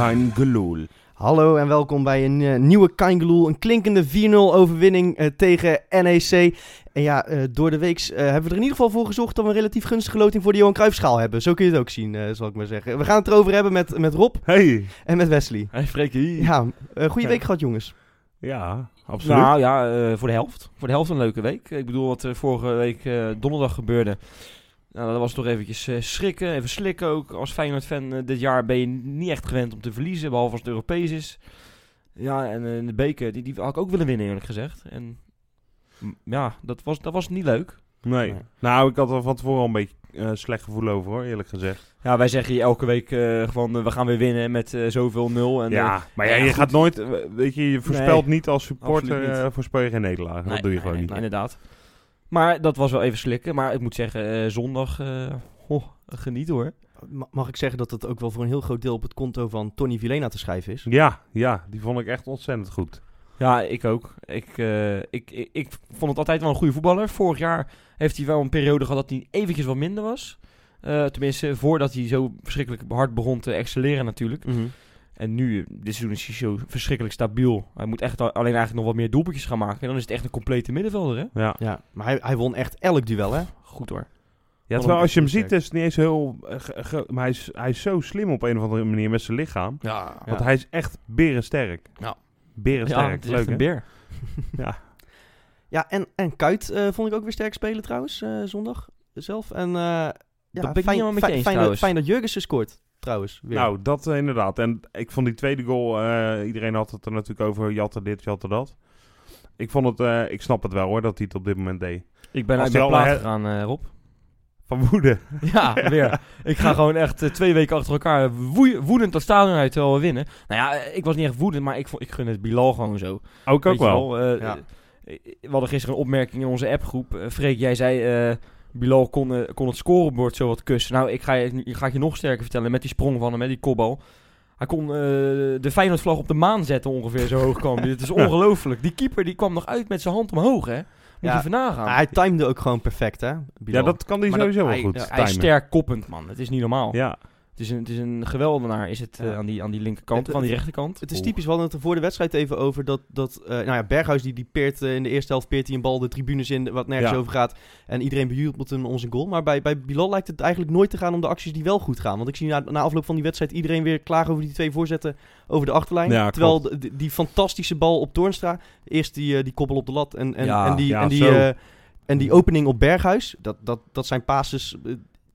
Geloel. Hallo en welkom bij een eh, nieuwe Kaingeloel. Een klinkende 4-0 overwinning eh, tegen NEC. En ja, eh, door de week hebben we er in ieder geval voor gezorgd dat we een relatief gunstige loting voor de Johan Cruijffschaal hebben. Zo kun je het ook zien, eh, zal ik maar zeggen. We gaan het erover hebben met, met Rob Hey. en met Wesley. Hey, Freekie. Ja, goede week gehad jongens. Ja, absoluut. Nou ja, eh, voor de helft. Voor de helft een leuke week. Ik bedoel, wat er vorige week eh, donderdag gebeurde. Nou, dat was toch eventjes eh, schrikken, even slikken ook. Als Feyenoord-fan eh, dit jaar ben je niet echt gewend om te verliezen, behalve als het Europees is. Ja, en eh, de beker, die, die had ik ook willen winnen eerlijk gezegd. En ja, dat was, dat was niet leuk. nee. Nee. Nou, ik had er van tevoren al een beetje eh, slecht gevoel over hoor, eerlijk gezegd. Ja, wij zeggen hier elke week eh, van we gaan weer winnen met zoveel nul. En, ja, maar ja, ja, je goed. gaat nooit, weet je, je voorspelt niet als supporter, niet. voorspel je geen nederlaag. Nee, dat doe je gewoon niet. Inderdaad. Maar dat was wel even slikken. Maar ik moet zeggen, eh, zondag, eh oh, geniet hoor. Ma- Mag ik zeggen dat het ook wel voor een heel groot deel op het konto van Tony Vilena te schrijven is? Ja, ja, die vond ik echt ontzettend goed. Ja, ik ook. Ik, eh, ik, ik, ik vond het altijd wel een goede voetballer. Vorig jaar heeft hij wel een periode gehad dat hij eventjes wat minder was. Eh, tenminste, voordat hij zo verschrikkelijk hard begon te excelleren natuurlijk. Mhm. En nu, dit seizoen is hij zo verschrikkelijk stabiel. Hij moet echt al- alleen eigenlijk nog wat meer doelpuntjes gaan maken. En dan is het echt een complete middenvelder, hè? Ja. Ja, maar hij, hij won echt elk duel hè? Goed hoor. Ja, terwijl als je hem ziet, is het niet eens heel... eh, maar hij is, hij is zo slim op een of andere manier met zijn lichaam. Ja. Want hij is echt berensterk. Ja. Berensterk, Ja, leuk een beer. Ja. Ja, en, en Kuit eh, vond ik ook weer sterk spelen trouwens, eh, zondag zelf. En eh ja, ben ik niet fijn, helemaal met je fijn, eens fijn, dat, trouwens. fijn dat Jurgensen scoort trouwens. Weer. Nou, dat eh, inderdaad. En ik vond die tweede goal, eh, iedereen had het er natuurlijk over, jatte dit, jatte dat. Ik vond het, eh, ik snap het wel hoor, dat hij het op dit moment deed. Ik ben uit al plaat her- gegaan, eh, Rob. Van woede. Ja, weer. ik ga gewoon echt twee weken achter elkaar woe- woedend dat stadion uit terwijl we winnen. Nou ja, ik was niet echt woedend, maar ik, vond, ik gun het Bilal gewoon zo. Ook ook wel. eh, Ja. eh, we hadden gisteren een opmerking in onze appgroep. Freek, jij zei... Bilal kon, eh, kon het scorebord zo wat kussen. Nou, ik ga, je, ik ga het je nog sterker vertellen met die sprong van hem, met die kopbal. Hij kon eh, de Feyenoord-vlag op de maan zetten ongeveer, zo hoog kwam hij. Het is ongelooflijk. Die keeper die kwam nog uit met zijn hand omhoog, hè? Moet Ja, je even nagaan. Maar hij timde ook gewoon perfect hè, Bilal. Ja, dat kan hij Maar dat- sowieso wel hij, goed ja, hij is sterk koppend, man. Het is niet normaal. Ja, is een, het is een geweldenaar, is het eh, Ja. aan, die, aan die linkerkant, Het- van die het- rechterkant. Het is typisch, we hadden het er voor de wedstrijd even over dat, dat eh, nou ja, Berghuis die, die peert eh, in de eerste helft peert hij een bal de tribunes in, wat nergens Ja. over gaat. En iedereen bejubelt hem onze goal. Maar bij, bij Bilal lijkt het eigenlijk nooit te gaan om de acties die wel goed gaan. Want ik zie na, na afloop van die wedstrijd iedereen weer klagen over die twee voorzetten over de achterlijn. Ja, Terwijl die, die fantastische bal op Toornstra, eerst die, die koppel op de lat en, en, en die, en, die, en die opening op Berghuis, dat, dat, dat zijn passes...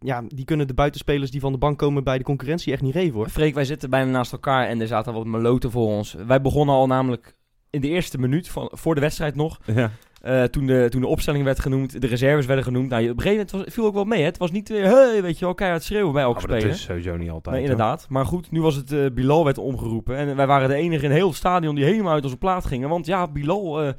ja, die kunnen de buitenspelers die van de bank komen bij de concurrentie echt niet geven hoor. Freek, wij zitten bijna naast elkaar en er zaten wat meloten voor ons. Wij begonnen al namelijk in de eerste minuut, van, voor de wedstrijd nog, ja. eh, toen, de, toen de opstelling werd genoemd, de reserves werden genoemd. Nou, op een gegeven moment was, viel ook wel mee. Hè? Het was niet weer, hey, weet je wel, keihard schreeuwen bij elke Oh, maar dat speler. is sowieso niet altijd. Nee, hoor. inderdaad. Maar goed, nu was het eh, Bilal werd omgeroepen. En wij waren de enige in heel het stadion die helemaal uit onze plaat gingen. Want ja, Bilal, eh,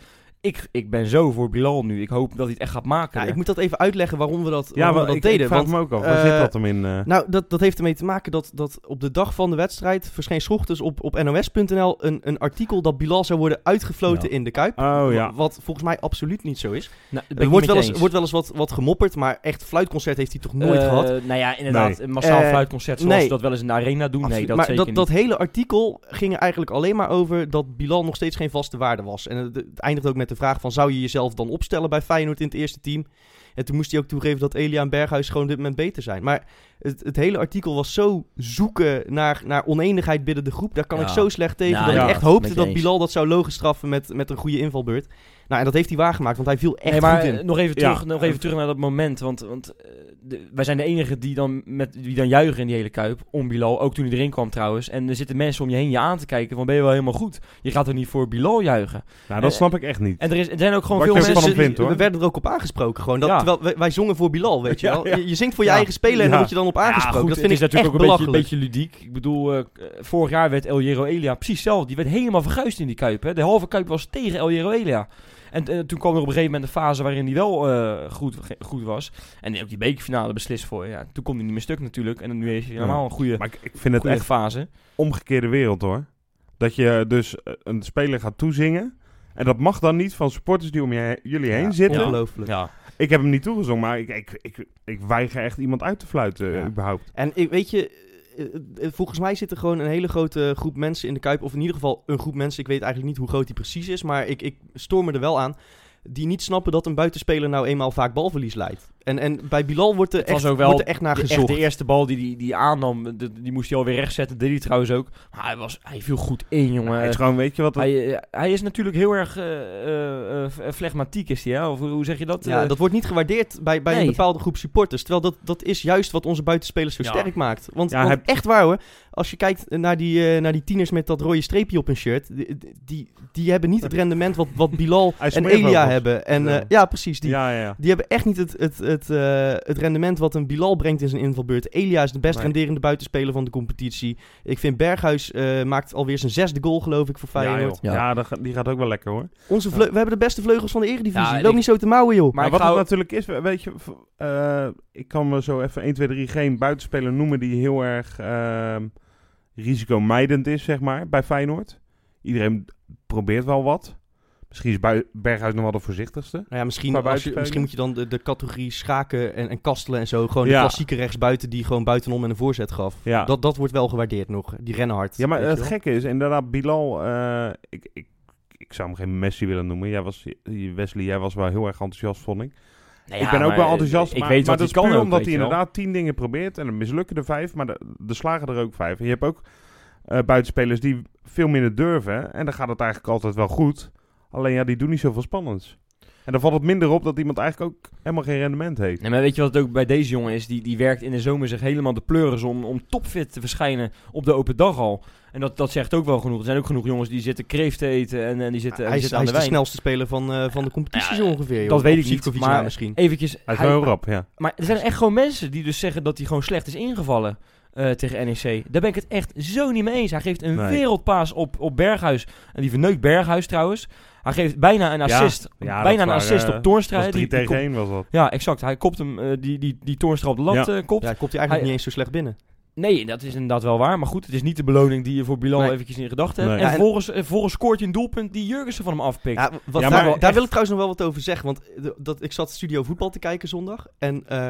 ik, ik ben zo voor Bilal nu. Ik hoop dat hij het echt gaat maken. Ja, ik moet dat even uitleggen waarom we dat, Ja, waarom maar we dat ik, deden. ik vraag want me ook af, waar eh, zit dat hem in? eh? Nou, dat, dat heeft ermee te maken dat, dat op de dag van de wedstrijd verscheen 's ochtends op, op nos.nl een, een artikel dat Bilal zou worden uitgefloten Ja. in de Kuip. oh ja. Wat volgens mij absoluut niet zo is. Nou, Er wordt wel, eens, wordt wel eens wat, wat gemopperd, maar echt fluitconcert heeft hij toch nooit Eh, gehad. Nou ja, inderdaad. Nee. Een massaal fluitconcert zoals nee. ze dat wel eens in de arena doen. Nee, dat maar zeker dat, dat hele artikel ging er eigenlijk alleen maar over dat Bilal nog steeds geen vaste waarde was. En het, het eindigt ook met de vraag van, zou je jezelf dan opstellen bij Feyenoord in het eerste team? En toen moest hij ook toegeven dat Elia en Berghuis gewoon dit moment beter zijn. Maar het, het hele artikel was zo zoeken naar, naar oneenigheid binnen de groep. Daar kan Ja. ik zo slecht tegen. Ja, dat ja, ik echt hoopte dat. Bilal dat zou logisch straffen met, met een goede invalbeurt. Nou, en dat heeft hij waargemaakt, want hij viel echt nee, maar goed in. nog even Ja. terug, nog even terug naar dat moment. Want, want eh, de- wij zijn de enigen die dan, met, die dan juichen in die hele kuip. Om Bilal, ook toen hij erin kwam trouwens. En er zitten mensen om je heen je aan te kijken. Van ben je wel helemaal goed? Je gaat er niet voor Bilal juichen. Nou, dat eh, snap ik echt niet. En er, is, er zijn ook gewoon Wat veel mensen... vindt, hoor. We werden er ook op aangesproken. Gewoon dat, Ja. Terwijl wij, wij zongen voor Bilal, weet je wel. ja. Je, je zingt voor je Ja. eigen speler en Ja. dan word je dan op aangesproken. Ja, goed, dat vind ik natuurlijk echt ook een beetje, beetje ludiek. Ik bedoel, eh, k- vorig jaar werd El Hierro Elia precies hetzelfde. Die werd helemaal verguisd in die Kuip. Hè. De halve Kuip was tegen El Hierro Elia. En eh, toen kwam er op een gegeven moment een fase waarin hij wel eh, goed, goed was. En ook die bekerfinale beslist voor. Ja, toen kon hij niet meer stuk natuurlijk. En nu is hij helemaal een goede, Maar ik, ik vind het echt fase. omgekeerde wereld hoor. Dat je dus eh, een speler gaat toezingen. En dat mag dan niet van supporters die om je, jullie heen Ja, zitten. Ongelooflijk. Ja. Ik heb hem niet toegezongen, maar ik, ik, ik, ik weiger echt iemand uit te fluiten, Ja. eh, überhaupt. En ik, weet je, eh, eh, volgens mij zit er gewoon een hele grote groep mensen in de Kuip. Of in ieder geval een groep mensen. Ik weet eigenlijk niet hoe groot die precies is. Maar ik, ik stoor me er wel aan. Die niet snappen dat een buitenspeler nou eenmaal vaak balverlies leidt. En, en bij Bilal wordt er, echt, ook wel wordt er echt naar De, echt gezocht. de eerste bal die die, die aannam, de- die moest hij alweer rechtzetten. Deed hij trouwens ook. Maar hij, was, hij viel goed in, jongen. Hij is gewoon, weet je wat... hij, eh, hij is natuurlijk heel erg eh eh, eh, flegmatiek, is hij, hè? Of hoe- zeg je dat? Ja, dat wordt niet gewaardeerd bij, bij een bepaalde groep supporters. Terwijl dat, dat is juist wat onze buitenspelers zo Ja. sterk maakt. Want, Ja, want hij- echt waar hoor, als je kijkt naar die, eh, naar die tieners met dat rode streepje op hun shirt. Die, die, die hebben niet het rendement wat, wat Bilal Hij en Elia hebben. En, Ja. eh, ja, precies. Die, ja, ja, ja. Die hebben echt niet het, het, het, eh, het rendement wat een Bilal brengt in zijn invalbeurt. Elia is de best Nee. renderende buitenspeler van de competitie. Ik vind Berghuis eh, maakt alweer zijn zesde goal, geloof ik, voor Feyenoord. Ja. die gaat ook wel lekker hoor. Onze We hebben de beste vleugels van de Eredivisie. Ja, Loop ik- niet zo te mouwen, joh. Maar wat ga het natuurlijk is, weet je, eh, ik kan me zo even 1, 2, 3 geen buitenspeler noemen die heel erg ehm, risicomijdend is, zeg maar, bij Feyenoord. Iedereen probeert wel wat. Misschien is Berghuis nog wel de voorzichtigste. Nou ja, misschien, als je, misschien moet je dan de, de categorie schaken en, en kastelen en zo. Gewoon Ja. de klassieke rechtsbuiten die gewoon buitenom en een voorzet gaf. Ja, Dat, dat wordt wel gewaardeerd nog. Die rennen hard. ja maar het gekke is, inderdaad, Bilal, eh, ik, ik, ik zou hem geen Messi willen noemen. Jij was, Wesley, jij was wel heel erg enthousiast, vond ik. nou ik ja, ben ook wel eh, enthousiast, Ik maar, weet maar dat kan puur ook, omdat hij inderdaad tien dingen probeert en dan mislukken er vijf, maar de, de slagen er ook vijf. En je hebt ook eh, buitenspelers die veel minder durven en dan gaat het eigenlijk altijd wel goed. Alleen ja, die doen niet zoveel spannends. En dan valt het minder op dat iemand eigenlijk ook helemaal geen rendement heeft. Nee, maar weet je wat het ook bij deze jongen is? Die, die werkt in de zomer zich helemaal de pleuris om, om topfit te verschijnen op de open dag al. En dat, dat zegt ook wel genoeg. Er zijn ook genoeg jongens die zitten kreeft te eten en, en die zitten, en hij die is, zitten hij aan is de de snelste speler van, eh, van de competitie Ja, ongeveer. joh. dat weet Of ik niet, maar- na misschien. Eventjes, Hij is wel heel rap, ja. maar er zijn echt gewoon mensen die dus zeggen dat hij gewoon slecht is ingevallen eh, tegen NEC. Daar ben ik het echt zo niet mee eens. Hij geeft een Nee. wereldpaas op, op Berghuis. En die verneukt Berghuis trouwens. Hij geeft bijna een assist. ja, bijna een assist op Toornstra. Was die- 3 die tegen kopt- 1 was dat. Ja, exact. Hij kopt hem, eh, die, die, die Toornstra op de lat Ja. eh, kopt. Ja, hij eigenlijk Hij- niet eens zo slecht binnen. Nee, dat is inderdaad wel waar. Maar goed, het is niet de beloning die je voor Bilal Nee. eventjes in gedachten hebt. Nee. En, Ja, en- vervolgens, eh, vervolgens scoort hij een doelpunt die Jurgensen van hem afpikt. Ja, wat, Ja, daar, maar daar echt- wil ik trouwens nog wel wat over zeggen. Want dat, ik zat studio voetbal te kijken zondag. En eh,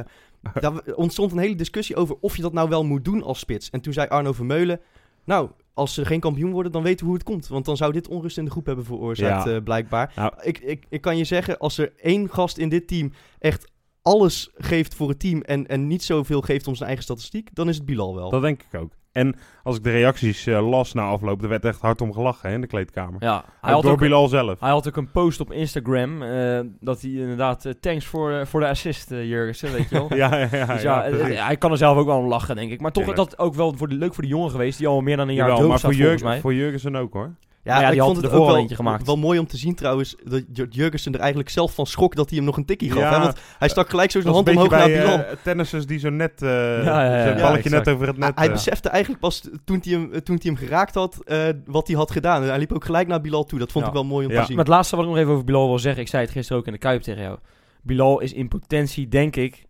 daar ontstond een hele discussie over of je dat nou wel moet doen als spits. En toen zei Arno Vermeulen... Nou, als ze geen kampioen worden, dan weten we hoe het komt. Want dan zou dit onrust in de groep hebben veroorzaakt, Ja. eh, blijkbaar. Nou. Ik, ik, ik kan je zeggen, als er één gast in dit team echt alles geeft voor het team... en, en niet zoveel geeft om zijn eigen statistiek, dan is het Bilal wel. Dat denk ik ook. En als ik de reacties eh, las na afloop, er werd echt hard om gelachen hè, in de kleedkamer. ja, hij had door ook, Bilal zelf. hij had ook een post op Instagram. eh, dat hij inderdaad, eh, thanks voor, voor de assist, Jurgensen, weet je wel. Ja, ja, ja. Dus ja, ja, precies. hij kan er zelf ook wel om lachen, denk ik. Maar toch dat ook wel voor de, leuk voor de jongen geweest, die al meer dan een jaar droog maar staat, voor, volgens mij. voor Jurgensen ook hoor. Ja, die ik had vond het ook wel, eentje gemaakt. wel mooi om te zien trouwens, dat Jur- Jurgensen er eigenlijk zelf van schrok dat hij hem nog een tikkie gaf. Ja, Hè? Want hij stak gelijk zo zijn hand omhoog naar Bilal. eh, tennissers die zo net eh ja, ja, zijn ja, balletje net over het net... hij eh, besefte eigenlijk pas toen hij hem, toen hij hem geraakt had, eh, wat hij had gedaan. En hij liep ook gelijk naar Bilal toe. Dat vond Ja. ik wel mooi om Ja. te zien. Maar het laatste wat ik nog even over Bilal wil zeggen, ik zei het gisteren ook in de Kuip tegen jou. Bilal is in potentie, denk ik,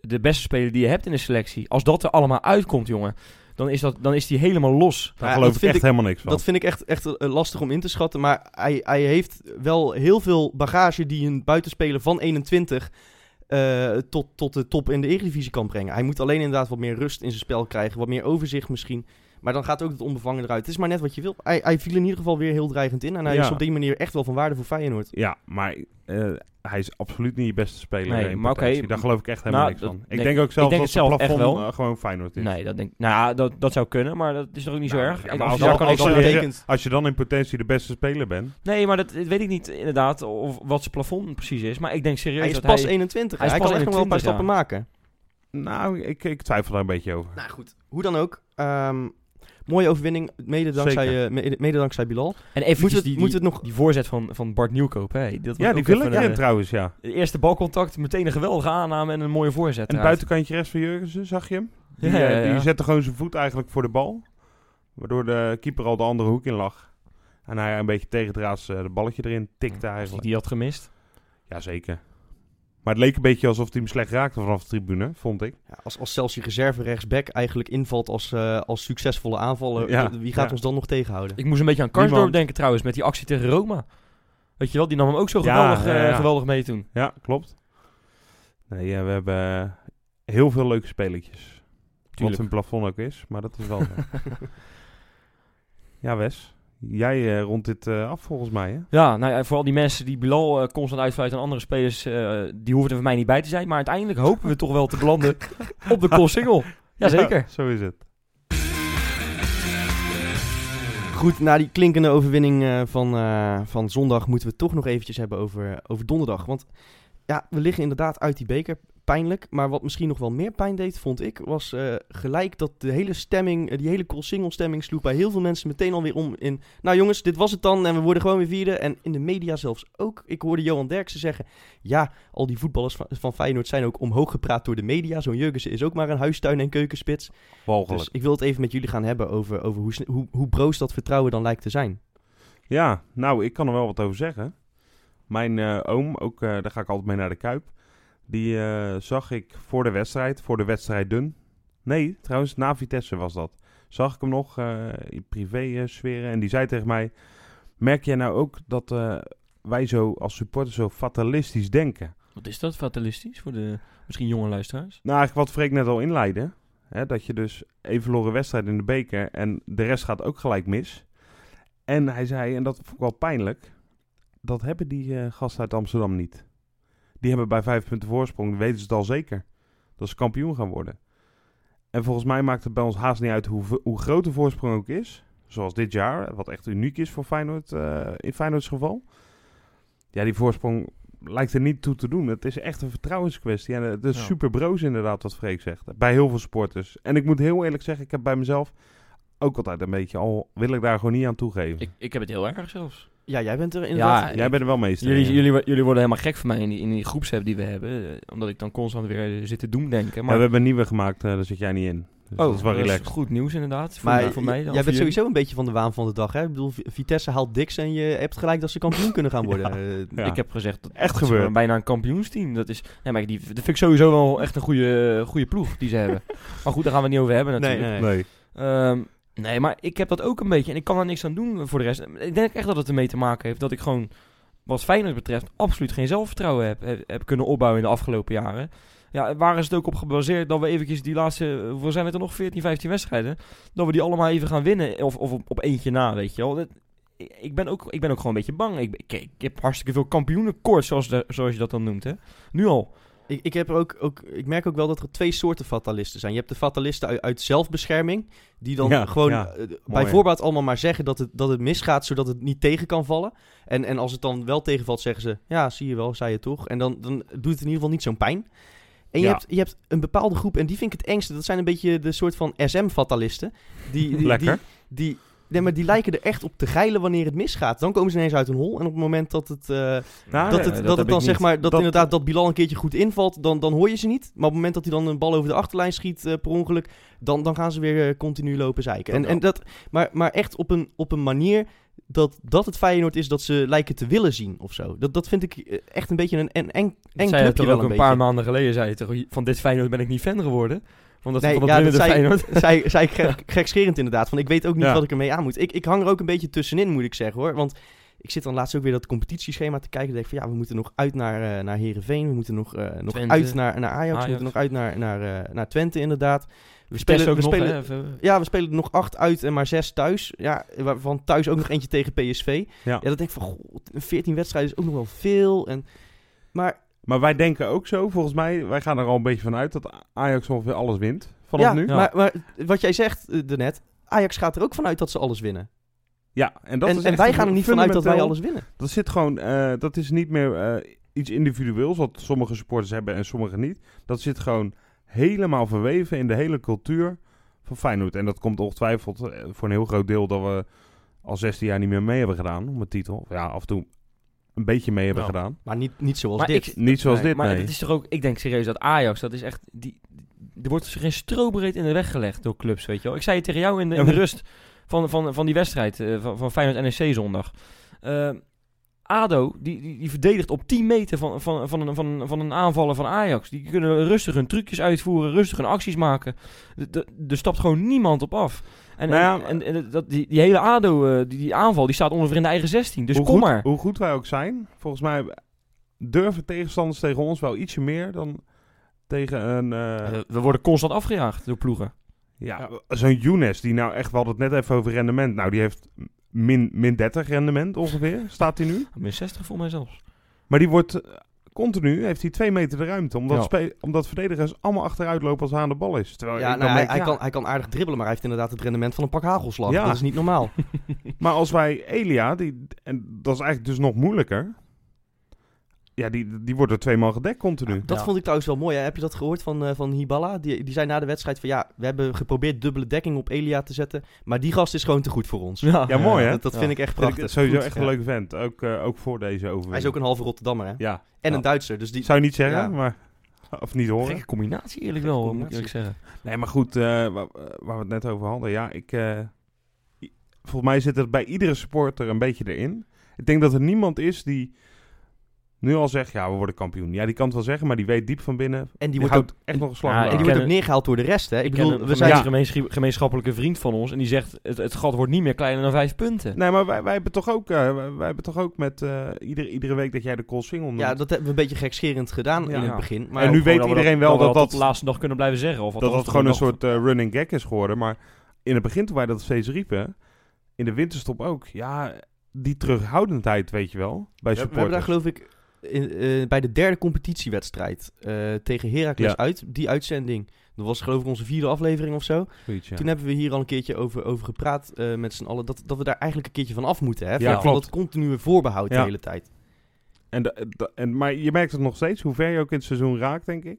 de beste speler die je hebt in de selectie. Als dat er allemaal uitkomt, jongen, dan is, dat, dan is die helemaal los. Daar Ja, geloof dat ik echt ik- helemaal niks van. Dat vind ik echt, echt eh, lastig om in te schatten. Maar hij, hij heeft wel heel veel bagage die een buitenspeler van 21 eh, tot, tot de top in de Eredivisie kan brengen. Hij moet alleen inderdaad wat meer rust in zijn spel krijgen. Wat meer overzicht misschien. Maar dan gaat ook het onbevangen eruit. Het is maar net wat je wil. Hij, hij viel in ieder geval weer heel dreigend in. En hij Ja. is op die manier echt wel van waarde voor Feyenoord. Ja, maar eh, hij is absoluut niet je beste speler Nee, in maar oké. Daar geloof ik echt helemaal nou, niks van. Ik denk- denk ook zelf denk dat het plafond wel. eh, gewoon Feyenoord is. Nee, dat, denk, nou, dat, dat zou kunnen, maar dat is toch ook niet zo erg. ja, als als, je als, betekent- als dan in potentie de beste speler bent... Nee, maar dat weet ik niet inderdaad of wat zijn plafond precies is. Maar ik denk serieus Hij is dat pas hij... 21. hij kan pas echt nog wel een paar 21, stappen maken. Nou, ik, ik twijfel daar een beetje over. Nou goed, hoe dan ook. Ehm, mooie overwinning, mede dankzij, eh, mede, mede dankzij Bilal. En even Moet het- die, moet het nog- die voorzet van, van Bart Nieuwkoop. Hè. Dat was Ja, die wil ik een, in trouwens, ja. De eerste balcontact, meteen een geweldige aanname en een mooie voorzet. En buitenkantje rechts van Jurgensen, zag je hem? Die, Ja, ja, eh, ja. die zette gewoon zijn voet eigenlijk voor de bal. Waardoor de keeper al de andere hoek in lag. En hij een beetje tegendraads eh de balletje erin tikte Als hij eigenlijk. die had gemist. Jazeker. Maar het leek een beetje alsof hij hem slecht raakte vanaf de tribune, vond ik. Ja, als, als zelfs je reserve rechtsback eigenlijk invalt als, eh, als succesvolle aanvaller, Ja, wie gaat ja. ons dan nog tegenhouden? Ik moest een beetje aan Karsdorp Niemand. denken trouwens, met die actie tegen Roma. Weet je wel, die nam hem ook zo geweldig, ja, eh, ja. geweldig mee toen. Ja, klopt. Nee, ja, we hebben eh, heel veel leuke spelertjes. Tuurlijk. hun plafond ook is, maar dat is wel zo. ja, Wes. Jij eh, rondt dit eh, af volgens mij, hè? Ja, nou ja, voor al die mensen die Bilal eh, constant uitfluiten en andere spelers, eh, die hoeven er voor mij niet bij te zijn. Maar uiteindelijk hopen we toch wel te belanden op de call single. Jazeker. Ja, zo is het. Goed, na die klinkende overwinning eh, van, eh, van zondag moeten we het toch nog eventjes hebben over, over donderdag. Want ja, we liggen inderdaad uit die beker. Pijnlijk. Maar wat misschien nog wel meer pijn deed, vond ik, was eh, gelijk dat de hele stemming, eh, die hele cool single stemming sloeg bij heel veel mensen meteen alweer om in... Nou jongens, dit was het dan en we worden gewoon weer vierde. En in de media zelfs ook. Ik hoorde Johan Derksen zeggen, ja, al die voetballers van, van Feyenoord zijn ook omhoog gepraat door de media. Zo'n Jurgensen is ook maar een huistuin- en keukenspits. Walgelijk. Dus ik wil het even met jullie gaan hebben over, over hoe, hoe, hoe broos dat vertrouwen dan lijkt te zijn. Ja, nou, ik kan er wel wat over zeggen. Mijn eh, oom, ook, daar ga ik altijd mee naar de Kuip. Die eh, zag ik voor de wedstrijd, voor de wedstrijd dun. Nee, trouwens, na Vitesse was dat. Zag ik hem nog eh, in privé eh, sferen. En die zei tegen mij, merk jij nou ook dat wij zo als supporters zo fatalistisch denken? Wat is dat, fatalistisch, voor de misschien jonge luisteraars? Nou, eigenlijk wat Freek net al inleidde. Hè, dat je dus één verloren wedstrijd in de beker en de rest gaat ook gelijk mis. En hij zei, en dat vond ik wel pijnlijk, dat hebben die gasten uit Amsterdam niet. Die hebben bij vijf punten voorsprong, weten ze het al zeker. Dat ze kampioen gaan worden. En volgens mij maakt het bij ons haast niet uit hoe, hoe groot de voorsprong ook is. Zoals dit jaar, wat echt uniek is voor Feyenoord, eh, in Feyenoords geval. Ja, die voorsprong lijkt er niet toe te doen. Het is echt een vertrouwenskwestie. En het is Ja. super broos inderdaad wat Freek zegt. Bij heel veel sporters. En ik moet heel eerlijk zeggen, ik heb bij mezelf ook altijd een beetje, al wil ik daar gewoon niet aan toegeven. Ik, ik heb het heel erg zelfs. Ja, jij bent er inderdaad... Ja, Jij bent er wel meester Jullie, ja. jullie, jullie worden helemaal gek van mij in die, in die groepsapp die we hebben. eh, Omdat ik dan constant weer eh, zit te doemdenken. Ja, Maar we hebben een nieuwe gemaakt, eh, daar zit jij niet in. Dus dat is wel relaxed. goed nieuws inderdaad. Voor, Maar mij- voor mij. dan, jij bent sowieso een beetje van de waan van de dag. Hè? Ik bedoel, Vitesse haalt Dix en je hebt gelijk dat ze kampioen kunnen gaan worden. Ja. Ja. Ik heb gezegd, dat Echt is gewoon bijna een kampioensteam. Dat is, nee, maar die, dat vind ik sowieso wel echt een goede, goede ploeg die ze hebben. Maar goed, daar gaan we het niet over hebben natuurlijk. nee. Nee. Ehm, nee, maar ik heb dat ook een beetje. En ik kan daar niks aan doen voor de rest. Ik denk echt dat het ermee te maken heeft dat ik gewoon, wat Feyenoord betreft, absoluut geen zelfvertrouwen heb, heb, kunnen opbouwen in de afgelopen jaren. Ja, waar is het ook op gebaseerd dat we eventjes die laatste, eh, hoeveel zijn het er nog, 14, 15 wedstrijden, dat we die allemaal even gaan winnen. Of, of op, eentje na, weet je wel. Ik- ben ook, ik ben ook gewoon een beetje bang. Ik, ik, heb hartstikke veel kampioenenkoorts, zoals, zoals je dat dan noemt. Hè? Nu al. Ik, ik, heb ook, ook, ik merk ook wel dat er twee soorten fatalisten zijn. Je hebt de fatalisten uit, uit zelfbescherming, die dan Ja, gewoon ja. eh, bij voorbaat allemaal maar zeggen dat het, dat het misgaat, zodat het niet tegen kan vallen. En, en als het dan wel tegenvalt, zeggen ze, ja, zie je wel, zei je toch. En dan, dan doet het in ieder geval niet zo'n pijn. En je, Ja. hebt, je hebt een bepaalde groep, en die vind ik het engste. Dat zijn een beetje de soort van SM-fatalisten. Die, die, Lekker. Die, die, nee, maar die lijken er echt op te geilen wanneer het misgaat. Dan komen ze ineens uit hun hol. En op het moment dat het, eh, Nou, dat het, dat het dan zeg maar, dat, Dat- inderdaad dat Bilal een keertje goed invalt, dan, dan hoor je ze niet. Maar op het moment dat hij dan een bal over de achterlijn schiet eh, per ongeluk, dan, dan gaan ze weer eh, continu lopen zeiken. Dat En, en dat, maar, maar echt op een, op een manier dat, dat het Feyenoord is dat ze lijken te willen zien of zo. Dat, dat vind ik echt een beetje een, een eng, eng zei je clubje toch wel ook een een beetje. paar maanden geleden, zei je toch, van dit Feyenoord ben ik niet fan geworden. Van dat, Nee, van dat ja, dat zei, Feyenoord. zei, zei ik gek, gekscherend inderdaad. Van ik weet ook niet Ja. wat ik ermee aan moet. Ik, ik hang er ook een beetje tussenin, moet ik zeggen hoor. Want ik zit dan laatst ook weer dat competitieschema te kijken. Dan denk ik van ja, we moeten nog uit naar, eh naar Heerenveen. We moeten nog, eh, nog Twente. uit naar, naar Ajax. We moeten nog uit naar, naar, eh, naar Twente inderdaad. We spelen, ook we nog, spelen, even- ja, we spelen er nog acht uit en maar zes thuis. Ja, waarvan thuis ook nog eentje tegen PSV. Ja. Ja, dat denk ik van, goh, 14 wedstrijden is ook nog wel veel. En, maar Maar wij denken ook zo, volgens mij, wij gaan er al een beetje vanuit dat Ajax ongeveer alles wint vanaf ja, nu. Maar, maar wat jij zegt eh, daarnet, Ajax gaat er ook vanuit dat ze alles winnen. Ja, en dat en is en wij gaan er niet vanuit dat wij alles winnen. Dat zit gewoon, eh, dat is niet meer eh, iets individueels, wat sommige supporters hebben en sommige niet. Dat zit gewoon helemaal verweven in de hele cultuur van Feyenoord. En dat komt ongetwijfeld voor een heel groot deel dat we al 16 jaar niet meer mee hebben gedaan om een titel. Of Ja, af en toe een beetje mee hebben Nou. gedaan. Maar niet, niet zoals Maar dit. ik- Niet zoals Nee, dit, Maar nee. het is toch ook, ik denk serieus dat Ajax, dat is echt, die, er wordt geen strobreed in de weg gelegd door clubs, weet je wel. Ik zei het tegen jou in de, in de rust van, van, van die wedstrijd eh, van, van Feyenoord NEC zondag. Eh, ADO, die, die, die verdedigt op 10 meter van, van, van, een, van, van een aanvaller van Ajax. Die kunnen rustig hun trucjes uitvoeren, rustig hun acties maken. Er stapt gewoon niemand op af. En, Nou ja, en, en, en dat, die, die hele ADO, eh, die, die aanval, die staat ongeveer in de eigen 16. Dus hoe, kom goed, maar. hoe goed wij ook zijn, volgens mij durven tegenstanders tegen ons wel ietsje meer dan tegen een... eh, Eh, we worden constant afgejaagd door ploegen. Ja, zo'n Younes, die nou echt, we hadden het net even over rendement. Nou, die heeft min, min 30 rendement ongeveer, staat hij nu. Min 60 voor mij zelfs. Maar die wordt continu, heeft hij twee meter de ruimte. Omdat, Ja. omdat verdedigers allemaal achteruit lopen als hij aan de bal is. Terwijl Ja, ik nou, hij, denk, hij ja, kan, hij kan aardig dribbelen, maar hij heeft inderdaad het rendement van een pak hagelslag. Ja. Dat is niet normaal. Maar als wij Elia, die, en dat is eigenlijk dus nog moeilijker. Ja, die, die wordt er tweemaal gedekt continu. Dat Ja. vond ik trouwens wel mooi. Hè? Heb je dat gehoord van, eh, van Hiballa? Die, die zei na de wedstrijd van ja, we hebben geprobeerd dubbele dekking op Elia te zetten. Maar die gast is gewoon te goed voor ons. Ja, mooi, hè? Dat, dat Ja. vind ik echt Vind ik prachtig. sowieso Goed, echt ja. een leuke vent. Ook, eh, ook voor deze overwinning. Hij is ook een halve Rotterdammer hè? Ja, En Ja. een Duitser. Dus die, zou je niet zeggen, Ja. maar... Of niet horen. Gekke combinatie eerlijk wel, moet ik zeggen. Nee, maar goed, eh, waar, we het net over hadden. Ja, ik... eh, volgens mij zit het bij iedere supporter een beetje erin. Ik denk dat er niemand is die nu al zegt... Ja, we worden kampioen. Ja, die kan het wel zeggen, maar die weet diep van binnen... en die Die wordt ook, houdt echt nog een slag Ja, en die wordt ook neergehaald door de rest. Hè? Ik, Ik bedoel, ken een, we zijn... een gemeensch- gemeenschappelijke vriend van ons en die zegt, het, het gat wordt niet meer kleiner dan vijf punten. Nee, maar wij, wij hebben toch ook, eh, wij, hebben toch ook met eh, iedere, iedere week dat jij de call single noemt. Ja, dat hebben we een beetje gekscherend gedaan Ja. in het begin. Maar En nu weet we iedereen wel dat dat- de laatste dag kunnen blijven zeggen. Of dat dat gewoon een soort eh, running gag is geworden. Maar in het begin toen wij dat steeds riepen, in de winterstop ook. Ja, die terughoudendheid weet je wel, bij we, we hebben daar supporters. geloof ik in, eh, bij de derde competitiewedstrijd eh, tegen Heracles Ja. uit, die uitzending. Dat was geloof ik onze vierde aflevering of zo. Ja. Toen hebben we hier al een keertje over, over gepraat eh, met z'n allen. Dat, dat we daar eigenlijk een keertje van af moeten. Hè? Ja, van, van klopt. dat continue voorbehoud de hele tijd. En de- de- en, maar je merkt het nog steeds, hoe ver je ook in het seizoen raakt, denk ik.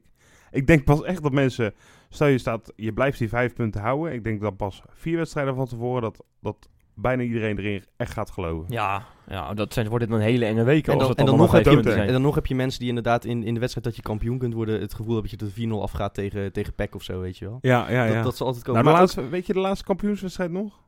Ik denk pas echt dat mensen, stel je staat, je blijft die vijf punten houden. Ik denk dat pas vier wedstrijden van tevoren, dat, dat bijna iedereen erin echt gaat geloven. Ja, ja dat zijn, wordt dit een hele enge week. En als dan, het en, dan allemaal nog heb je, en dan nog heb je mensen die inderdaad in, in de wedstrijd dat je kampioen kunt worden... het gevoel hebben dat je er 4-0 afgaat tegen, tegen PEC of zo, weet je wel. Ja, ja, ja. Dat, dat zal altijd komen. nou, de Maar ook- laatste, weet je de laatste kampioenswedstrijd nog?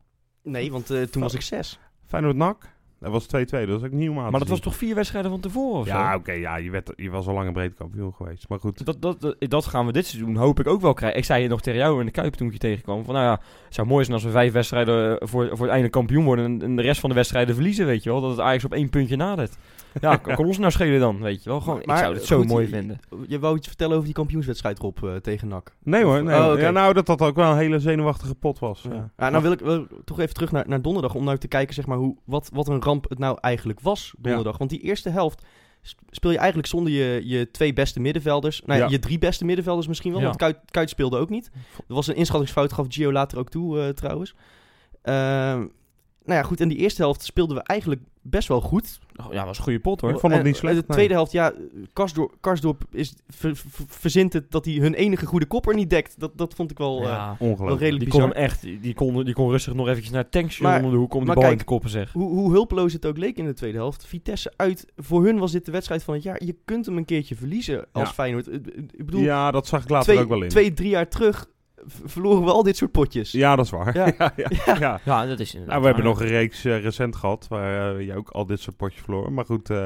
nee, want eh, toen was ik zes. Feyenoord NAC. Dat was 2-2, dat was ook te Maar dat was toch vier wedstrijden van tevoren of Ja, zo? oké, ja, je, werd, je was al lang en breed kampioen geweest. Maar goed. Dat, dat, dat, dat gaan we dit seizoen hoop ik ook wel krijgen. Ik zei het nog tegen jou in de Kuip toen ik je tegenkwam. Van nou ja, het zou mooi zijn als we vijf wedstrijden eh, voor, voor het einde kampioen worden. En, en de rest van de wedstrijden verliezen, weet je wel. Dat het Ajax op één puntje nadert. Ja, kan, kan ons nou schelen dan, weet je wel. Gewoon, Maar, ik zou het zo goed, mooi je- vinden. Je wou iets vertellen over die kampioenswedstrijd, Rob, eh, tegen NAC. Nee hoor, nee. Oh, ja, nou, dat dat ook wel een hele zenuwachtige pot was. Ja. Ja, nou wil ik wel toch even terug naar, naar donderdag om nou te kijken zeg maar, hoe, wat, wat een ramp het nou eigenlijk was donderdag. Want die eerste helft sp- speel je eigenlijk zonder je, je twee beste middenvelders. Nou, ja, je drie beste middenvelders misschien wel, Ja. want Kuit, Kuit speelde ook niet. Er was een inschattingsfout, gaf Gio later ook toe eh, trouwens. Ehm, nou ja, goed, en die eerste helft speelden we eigenlijk best wel goed. Oh, ja, was een goede pot hoor. Ik vond het En, niet slecht, eh, De nee. tweede helft, ja, Karsdorp, Karsdorp is, ver- ver- verzint het dat hij hun enige goede kopper niet dekt. Dat, dat vond ik wel, eh, ja. wel Ongelooflijk. redelijk Die kon bizar. hem echt, die- kon, die kon rustig nog eventjes naar Maar- onder de hoek om die maar bal in te koppen zeg. Hoe, hoe hulpeloos het ook leek in de tweede helft. Vitesse uit. Voor hun was dit de wedstrijd van het jaar. Je kunt hem een keertje verliezen als Ja. Feyenoord. Ik bedoel, Ja, dat zag ik later twee, ook wel in. twee, drie jaar terug verloren we al dit soort potjes. Ja, dat is waar. Ja. Ja. Ja, Ja. ja. Ja, dat is inderdaad Nou, we hebben nog een reeks eh, recent gehad waar eh, je ook al dit soort potjes verloor. Maar goed, eh,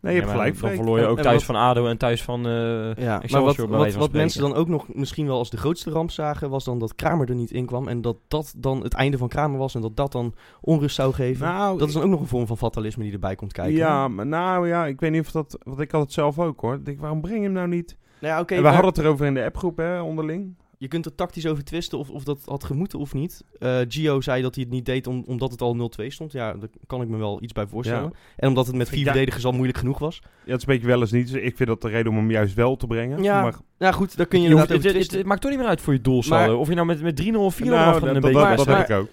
nee, je hebt gelijk. Dan verloor je ook en thuis wat- van ADO en thuis van... eh, Ja, maar wat, wat, wat mensen dan ook nog misschien wel als de grootste ramp zagen, was dan dat Kramer er niet in kwam. En dat dat dan het einde van Kramer was en dat dat dan onrust zou geven. Nou, dat is dan ook nog een vorm van fatalisme die erbij komt kijken. Ja, maar nou ja, ik weet niet of dat... Want ik had het zelf ook hoor. Ik denk, waarom breng je hem nou niet? Nou ja, oké, en we maar hadden het erover in de appgroep hè, onderling. Je kunt er tactisch over twisten of, of dat had gemoeten of niet. Eh, Gio zei dat hij het niet deed om, omdat het al 0-2 stond. Ja, daar kan ik me wel iets bij voorstellen. Ja. En omdat het met vier verdedigers al moeilijk genoeg was. Ja, het is een beetje wel eens niet. Dus ik vind dat de reden om hem juist wel te brengen. Ja, maar, Nou goed, daar kun je Je hoeft- het, het, het maakt toch niet meer uit voor je doelsaldo. Of je nou met, met 3-0 of 4-0 Nou, gaat een beetje dat- ik ook.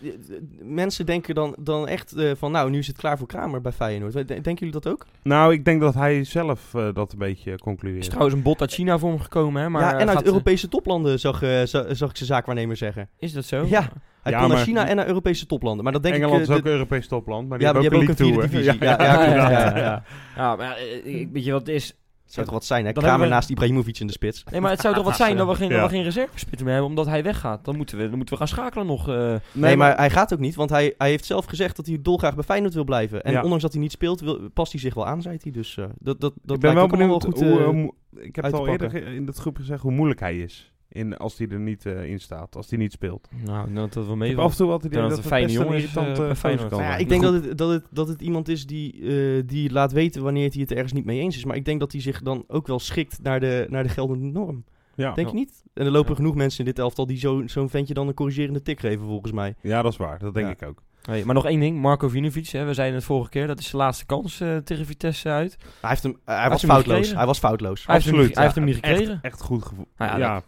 Mensen denken dan, dan echt eh, van, nou, nu is het klaar voor Kramer bij Feyenoord. Denken jullie dat ook? Nou, ik denk dat hij zelf eh, dat een beetje Er is concludeert. trouwens een bot uit China voor hem gekomen, hè? Maar ja, eh, en uit Europese toplanden zag, eh, za- zag ik zijn zaakwaarnemer zeggen. Is dat zo? Ja, hij Ja, kon naar maar- China en naar Europese toplanden. Maar dat denk Engeland ik... is eh, ook een Europees topland, maar die Ja, hebben die ook hebben een ook een league vierde divisie. Ja, ja, ja, inderdaad. ja, ja. Ja, maar eh, ik- weet je wat het is? Zou toch wat zijn, hè? Dan Kramer we- naast Ibrahimovic in de spits. Nee, maar het zou toch wat zijn dat we geen, Ja. dat we geen reservespits meer hebben omdat hij weggaat. Dan moeten we, dan moeten we gaan schakelen nog. eh. Nee, maar hij gaat ook niet, want hij, hij heeft zelf gezegd dat hij dolgraag bij Feyenoord wil blijven. En Ja. ondanks dat hij niet speelt, wil, past hij zich wel aan, zei hij. Dus eh, dat, dat, dat ik ben lijkt wel benieuwd goed, hoe, Ik heb het al eerder in dat groep gezegd hoe moeilijk hij is. In, als hij er niet eh, in staat, als hij niet speelt. Nou, dat dat wel mee. af en toe altijd Dat idee het dat een fijne jongen is, irritante eh, kan Nou ja, ik denk dat het, dat, het, dat het iemand is die, eh, die laat weten wanneer hij het ergens niet mee eens is. Maar ik denk dat hij zich dan ook wel schikt naar de, naar de geldende norm. Ja, Denk je niet? En er lopen genoeg mensen in dit elftal die zo- zo'n ventje dan een corrigerende tik geven, volgens mij. ja dat is waar. Dat denk Ja. ik ook. Hey, maar nog één ding, Marco Vinovic, hè, we zeiden het vorige keer, dat is de laatste kans tegen Vitesse uit. Hij, heeft hem, hij was foutloos. Hij was foutloos. Hij heeft hem, Absoluut, niet- hij heeft hem niet gekregen. Echt, echt goed gevoel. Nou ja, ja,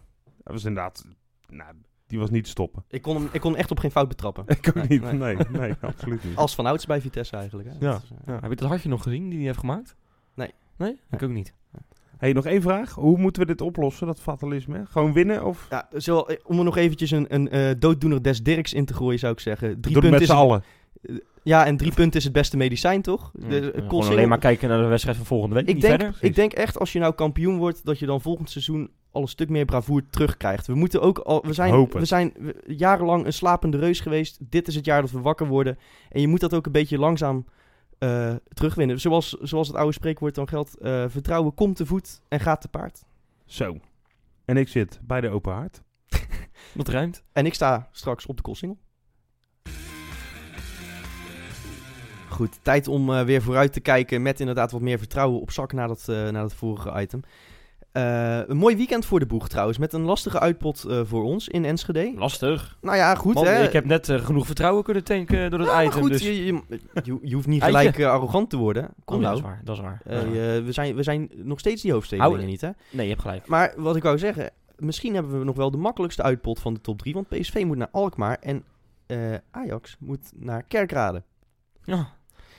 dat- was inderdaad... Nou, die was niet te stoppen. Ik kon, hem, ik kon echt op geen fout betrappen. Ik ook Nee, niet. nee. Nee, nee, absoluut niet. Als van ouds bij Vitesse eigenlijk. Hè? Ja. Is, eh, Ja, heb je dat hartje nog gezien die hij heeft gemaakt? Nee. Nee? Ik ook niet. hey, nog één vraag. Hoe moeten we dit oplossen, dat fatalisme? Gewoon winnen of... Ja, zo, eh, om er nog eventjes een, een eh, dooddoener des Dirks in te gooien, zou ik zeggen. Drie Doe punten met is z'n allen. Ja, en drie punten is het beste medicijn, toch? Ja, De- alleen maar kijken naar de wedstrijd van volgende week. ik, niet denk, verder. ik denk echt, als je nou kampioen wordt, dat je dan volgend seizoen al een stuk meer bravoer terugkrijgt. We moeten ook al, we zijn, Hopen. we zijn jarenlang een slapende reus geweest. Dit is het jaar dat we wakker worden. En je moet dat ook een beetje langzaam eh, terugwinnen. Zoals, zoals het oude spreekwoord dan geldt, eh, vertrouwen komt te voet en gaat te paard. Zo. En ik zit bij de open haard. Dat ruimt. En ik sta straks op de Koolsingel. Goed, tijd om eh, weer vooruit te kijken met inderdaad wat meer vertrouwen op zak na dat, eh, na dat vorige item. Eh, een mooi weekend voor de boeg trouwens, met een lastige uitpot eh, voor ons in Enschede. Lastig. Nou ja, goed Man, hè. ik heb net eh, genoeg vertrouwen kunnen tanken door het item. goed, dus... je, je, je, je hoeft niet gelijk arrogant te worden. Kom Oh, nou. Dat is waar, dat is waar. Eh, Ja. je- we, zijn, we zijn nog steeds die hoofdstedelingen Hou- niet hè. Nee, je hebt gelijk. Maar wat ik wou zeggen, misschien hebben we nog wel de makkelijkste uitpot van de top 3. Want PSV moet naar Alkmaar en eh, Ajax moet naar Kerkrade. Ja.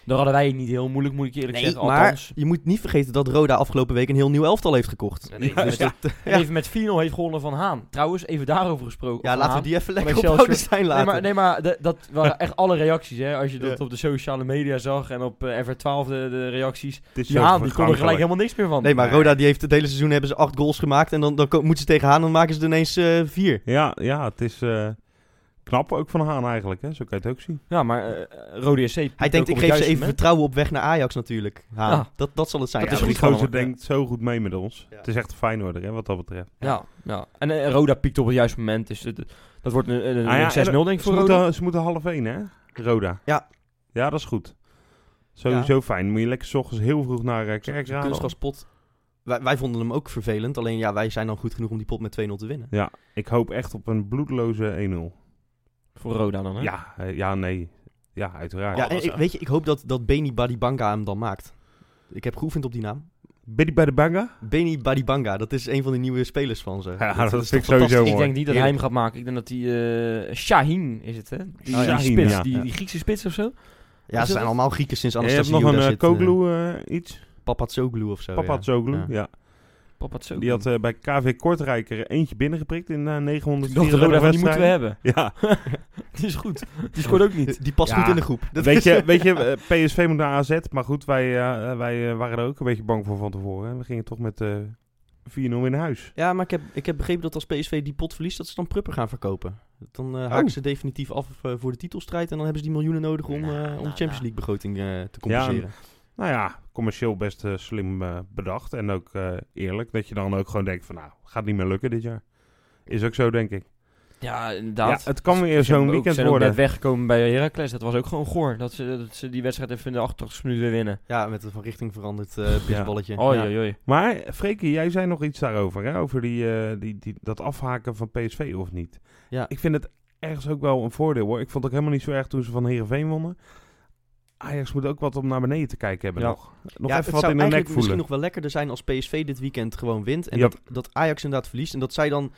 Daar hadden wij het niet heel moeilijk, moet ik je eerlijk Nee, zeggen. maar Althans. je moet niet vergeten dat Roda afgelopen week een heel nieuw elftal heeft gekocht. En even, Ja, met, ja. en even met 4-0 heeft gewonnen van Haan. Trouwens, even daarover gesproken. Ja, laten we die even lekker op oude zijn Nee, laten. maar, nee, maar de- dat waren echt alle reacties, hè. Als je dat Ja. op de sociale media zag en op eh, FR12 de, de reacties. Is Die Haan, die kon er gelijk helemaal niks meer van. Nee, maar Nee. Roda die heeft het hele seizoen hebben ze acht goals gemaakt. En dan, dan moeten ze tegen Haan, dan maken ze er ineens eh, vier. Ja, ja, het is eh, knap ook van Haan eigenlijk. Hè? Zo kan je het ook zien. Ja, maar eh Rode SC... Hij denkt, ik geef ze even vertrouwen op weg naar Ajax natuurlijk. Haan. Ja. Dat, dat zal het zijn. Dat Ja, is goed die van gozer hem. denkt zo goed mee met ons. Ja. Het is echt een Feyenoorder, hè, wat dat betreft. Ja, ja. En eh, Roda piekt op het juiste moment. Dus het- dat wordt een, een, Ah ja, een 6-0 en, denk ik ze voor Roda. moeten, ze moeten half één, hè? Roda. Ja. Ja, dat is goed. Sowieso fijn. Moet je lekker 's ochtends heel vroeg naar uh, Kerkrade. kunstgraspot. Wij, wij vonden hem ook vervelend. Alleen ja, wij zijn dan goed genoeg om die pot met 2-0 te winnen. Ja, ik hoop echt op een bloedloze 1-0. Voor Roda dan, hè? Ja, eh, ja, nee. Ja, uiteraard. ja, en ik, weet je, ik hoop dat, dat Beni Badibanga hem dan maakt. Ik heb geoefend op die naam. Biddy bij de banga? Beni Badibanga, dat is een van de nieuwe spelers van ze. Ja, dat is vind ik toch sowieso fantastisch? Ik denk niet dat hij hem gaat maken. Ik denk dat die eh Shaheen is het, hè? Die, Oh, ja. die Shaheen, spits, ja. die, Griekse spits of zo. Ja, ze zijn allemaal Grieken sinds Ja, je hebt Anastasio nog een uh, eh, Koglu eh, iets? Papatsoglu of zo. Papa ja. Zoglu, Ja. Zo. Die had eh, bij KV Kortrijker eentje binnengeprikt in uh, Ik 900 dacht, Roda van die moeten we hebben. Ja, Die is goed. Die scoort ook niet. Die past Ja. goed in de groep. Dat weet je, weet je eh, PSV moet naar AZ, maar goed, wij, eh, wij waren er ook een beetje bang voor van tevoren. hè. We gingen toch met eh 4-0 in huis. Ja, maar ik heb, ik heb begrepen dat als PSV die pot verliest, dat ze dan Prupper gaan verkopen. Dan haken Oh. ze definitief af voor de titelstrijd. En dan hebben ze die miljoenen nodig om, Nou, eh, om nou, de Champions nou. League begroting eh, te compenseren. Nou ja, commercieel best eh, slim eh, bedacht en ook eh, eerlijk. Dat je dan ook gewoon denkt van nou, gaat niet meer lukken dit jaar. Is ook zo, denk ik. Ja, Ja, inderdaad. het kan weer Ze zo'n weekend zijn worden. net weggekomen bij Heracles. Dat was ook gewoon goor. Dat ze, dat ze die wedstrijd even in de 88 minuten weer winnen. Ja, met een van richting veranderd eh pisballetje. Ja. oei, oei. Maar Freekie, jij zei nog iets daarover, hè? over die, eh, die, die, dat afhaken van PSV of niet. Ja. Ik vind het ergens ook wel een voordeel hoor. Ik vond het ook helemaal niet zo erg toen ze van Heerenveen wonnen. Ajax moet ook wat om naar beneden te kijken hebben Ja. nog. Nog ja, even het wat zou in de nek eigenlijk voelen. misschien nog wel lekkerder zijn als PSV dit weekend gewoon wint. En Ja. dat, dat Ajax inderdaad verliest. En dat zij dan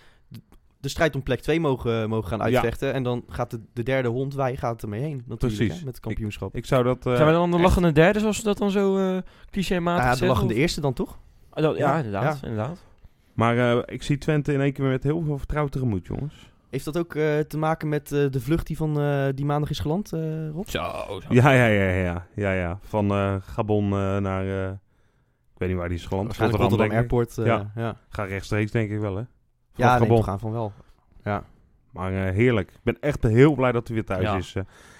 de, strijd om plek 2 mogen, mogen gaan Ja. uitvechten. En dan gaat de, de derde hond, wij gaat ermee heen. Natuurlijk, Precies. hè, met het kampioenschap. Ik zou dat... eh, Zijn we dan de echt- lachende derde, zoals ze dat dan zo eh clichématig Ah, de lachende Of- eerste dan toch? Ah, dat- ja, Ja, inderdaad. inderdaad. Maar eh, ik zie Twente in één keer met heel veel vertrouwen tegemoet, jongens. Heeft dat ook eh, te maken met eh, de vlucht die van eh, die maandag is geland, eh Rob? Zo, zo. Ja, ja, ja, ja. ja, ja. Van eh, Gabon eh, naar... eh, ik weet niet waar die is geland. Waarschijnlijk Rotterdam, ik. Airport. eh, Ja. ja, Ga rechtstreeks denk ik wel, hè? Vanaf ja nee, Gabon. toch aan van wel. Ja. Maar eh, heerlijk. Ik ben echt heel blij dat hij weer thuis Ja. is.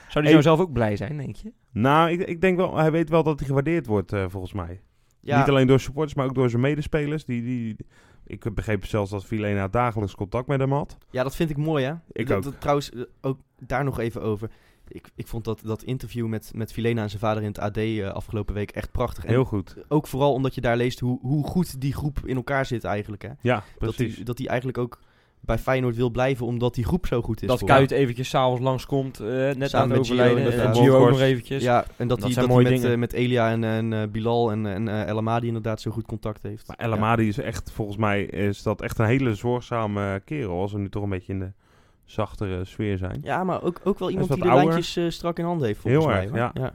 Zou die zo zelf ook blij zijn, denk je? Nou, ik, ik denk wel, hij weet wel dat hij gewaardeerd wordt, eh, volgens mij. Ja, Niet alleen door supporters, maar ook door zijn medespelers. Die, die, ik begreep zelfs dat Vilena dagelijks contact met hem had. ja, dat vind ik mooi, hè? Ik Dat- ook. dat- trouwens, eh, ook daar nog even over. Ik, ik vond dat, dat interview met, met Filena en zijn vader in het AD eh, afgelopen week echt prachtig. En Heel goed. ook vooral omdat je daar leest hoe, hoe goed die groep in elkaar zit eigenlijk. Hè? Ja, Dat precies. hij dat die eigenlijk ook bij Feyenoord wil blijven omdat die groep zo goed is. dat voor Kuit eventjes s'avonds langskomt, eh net Samen aan het met Gio overlijden. inderdaad. En Gio ook nog eventjes. Ja, en dat, Dat hij, zijn dat hij mooie met, dingen. eh, met Elia en, en eh, Bilal en, en eh, El Amadi inderdaad zo goed contact heeft. Maar El Amadi is echt, volgens mij is dat echt een hele zorgzame kerel. Als we nu toch een beetje in de zachtere sfeer zijn. Ja, maar ook, ook wel iemand die de ouder. lijntjes eh, strak in handen heeft volgens Heel mij. erg, ja. ja.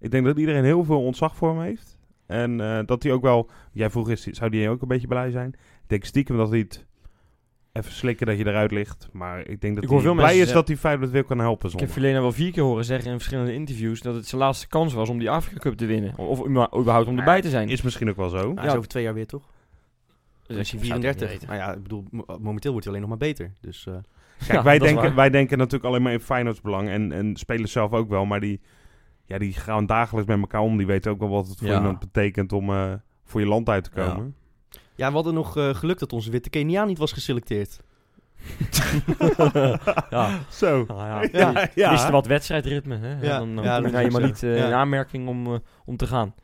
Ik denk dat iedereen heel veel ontzag voor hem heeft. En eh, dat hij ook wel... Jij vroeg, is, zou die ook een beetje blij zijn? Ik denk stiekem dat hij het even slikken dat je eruit ligt. Maar ik denk dat Ik hoor hij veel blij mensen is dat hij Feyenoord weer kan helpen Ik heb zonder. Verlena wel vier keer horen zeggen in verschillende interviews dat het zijn laatste kans was om die Afrika Cup te winnen. Of überhaupt om erbij te zijn. Is misschien ook wel zo. Nou, hij is over twee jaar weer toch? Dus Dan is hij ik zou het niet 34. weten. Nou ja, ik bedoel, mo- momenteel wordt hij alleen nog maar beter. Dus eh, Kijk, Ja, wij, denken, wij denken natuurlijk alleen maar in Feyenoords belang. En, en spelers zelf ook wel. Maar die, ja, die gaan dagelijks met elkaar om. Die weten ook wel wat het voor Ja. iemand betekent om eh, voor je land uit te komen. Ja, we hadden nog eh, geluk dat onze witte Keniaan niet was geselecteerd. ja. Zo. Nou ja. Ja, ja. Miste wat wedstrijdritme. Hè? Ja, dan dan ja, kom dat je is zo. niet eh, Ja. in aanmerking om, eh, om te gaan.